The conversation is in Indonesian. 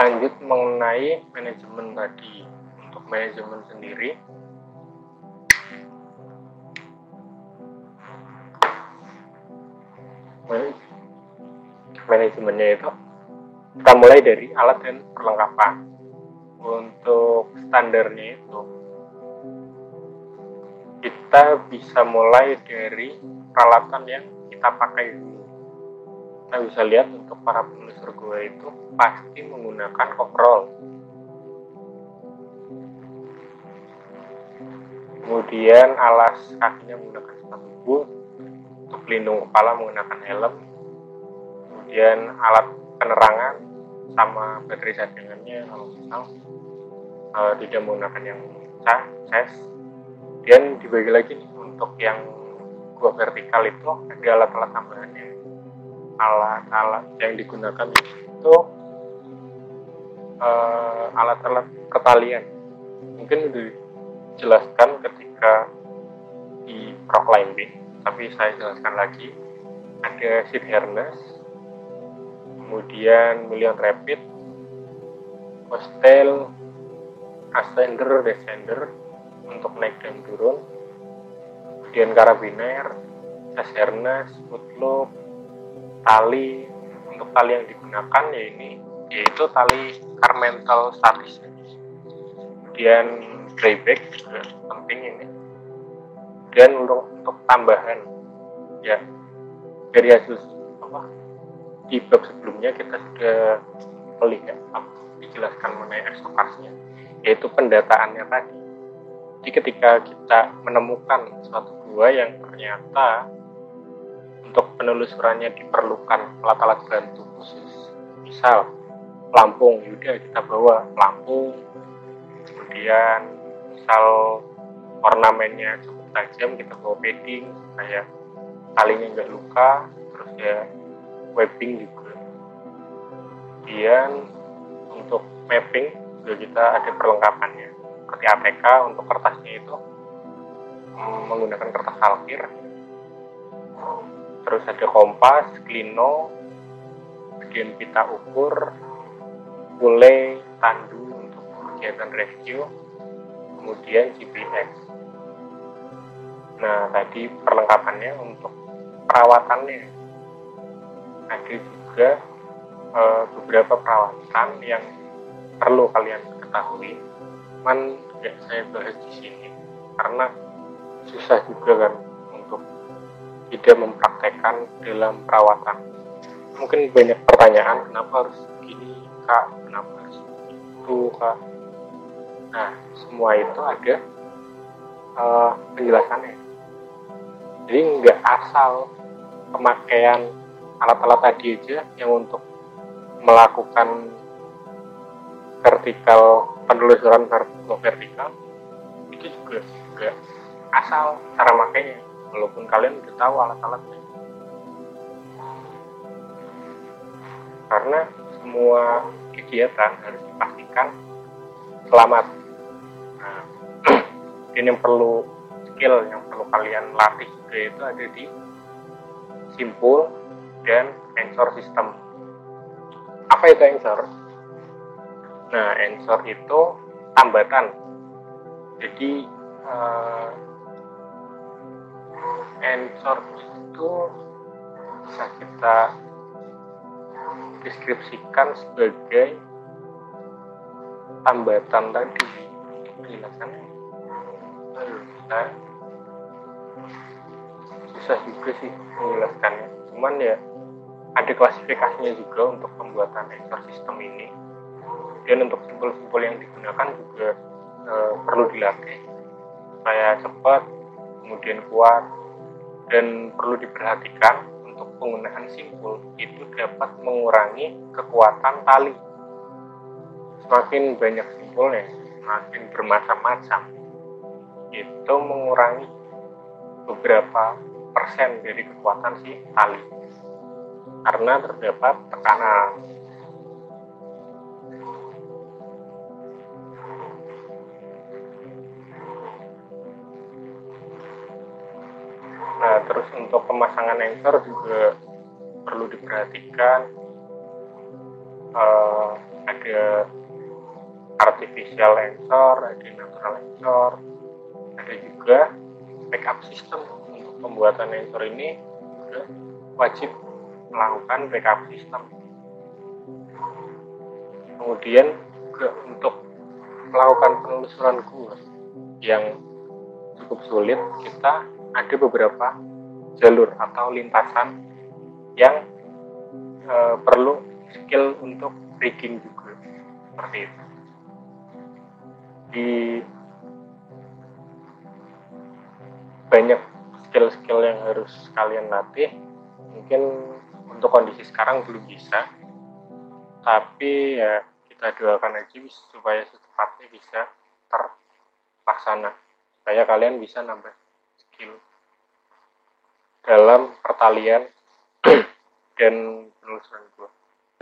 lanjut mengenai manajemen tadi. Untuk manajemen sendiri. Manajemennya itu kita mulai dari alat dan perlengkapan. Untuk standarnya itu kita bisa mulai dari peralatan yang kita pakai kita bisa lihat untuk para penelusur gue itu pasti menggunakan coverall kemudian alas kakinya menggunakan sepatu boot untuk pelindung kepala menggunakan helm. Kemudian alat penerangan sama baterai cadangannya kalau misal uh, tidak menggunakan yang cas, cas kemudian dibagi lagi nih untuk yang gua vertikal itu ada alat-alat tambahannya alat-alat yang digunakan itu uh, alat-alat ketalian mungkin dijelaskan ketika di pro climbing tapi saya jelaskan lagi. Ada seat harness kemudian million rapid hostel ascender descender untuk naik dan turun kemudian karabiner jas harness footloop tali untuk tali yang digunakan ya ini yaitu tali carmental statis kemudian dryback juga penting ini. Dan untuk, untuk tambahan ya dari hasil apa di bab sebelumnya kita sudah melihat dijelaskan mengenai ekstokasnya yaitu pendataannya tadi. Jadi ketika kita menemukan suatu gua yang ternyata untuk penelusurannya diperlukan alat-alat bantu khusus. Misal pelampung yaudah kita bawa pelampung kemudian misal ornamennya cukup tajam kita bawa padding supaya talinya nggak luka terus ya webbing juga. Kemudian untuk mapping juga kita ada perlengkapannya. Seperti ATK untuk kertasnya itu mm, menggunakan kertas salkir terus ada kompas, klino, kemudian pita ukur, bule, tandu untuk kegiatan rescue, kemudian GPS. Nah, tadi perlengkapannya untuk perawatannya. Ada juga e, beberapa perawatan yang perlu kalian ketahui, cuman tidak saya bahas di sini karena susah juga kan tidak mempraktekkan dalam perawatan. Mungkin banyak pertanyaan, kenapa harus begini kak, kenapa harus itu kak. Nah, semua itu ada uh, penjelasannya. Jadi nggak asal pemakaian alat-alat tadi aja yang untuk melakukan vertikal penelusuran vertikal itu juga juga asal cara makainya walaupun kalian udah tahu alat-alatnya karena semua kegiatan harus dipastikan selamat. Nah, ini yang perlu skill yang perlu kalian latih juga itu ada di simpul dan ensor system apa itu ensor? Nah ensor itu tambatan. Jadi uh, ensor itu bisa kita deskripsikan sebagai tambatan tadi penjelasannya nah, susah juga sih menjelaskannya. Cuman ya ada klasifikasinya juga untuk pembuatan ensor sistem ini. Dan untuk simbol-simbol yang digunakan juga e, perlu dilatih. Supaya cepat kemudian kuat dan perlu diperhatikan untuk penggunaan simpul itu dapat mengurangi kekuatan tali. Semakin banyak simpulnya semakin bermacam-macam. Itu mengurangi beberapa persen dari kekuatan si tali. Karena terdapat tekanan Nah, terus untuk pemasangan anchor juga perlu diperhatikan. Uh, ada artificial answer ada natural answer ada juga backup system. Untuk pembuatan answer ini wajib melakukan backup system. Kemudian juga untuk melakukan penelusuran gua yang cukup sulit kita ada beberapa jalur atau lintasan yang e, perlu skill untuk rigging juga. Seperti itu. Di banyak skill-skill yang harus kalian latih mungkin untuk kondisi sekarang belum bisa. Tapi ya kita doakan aja supaya secepatnya bisa terlaksana. Supaya kalian bisa nambah dalam pertalian dan penelusuran gue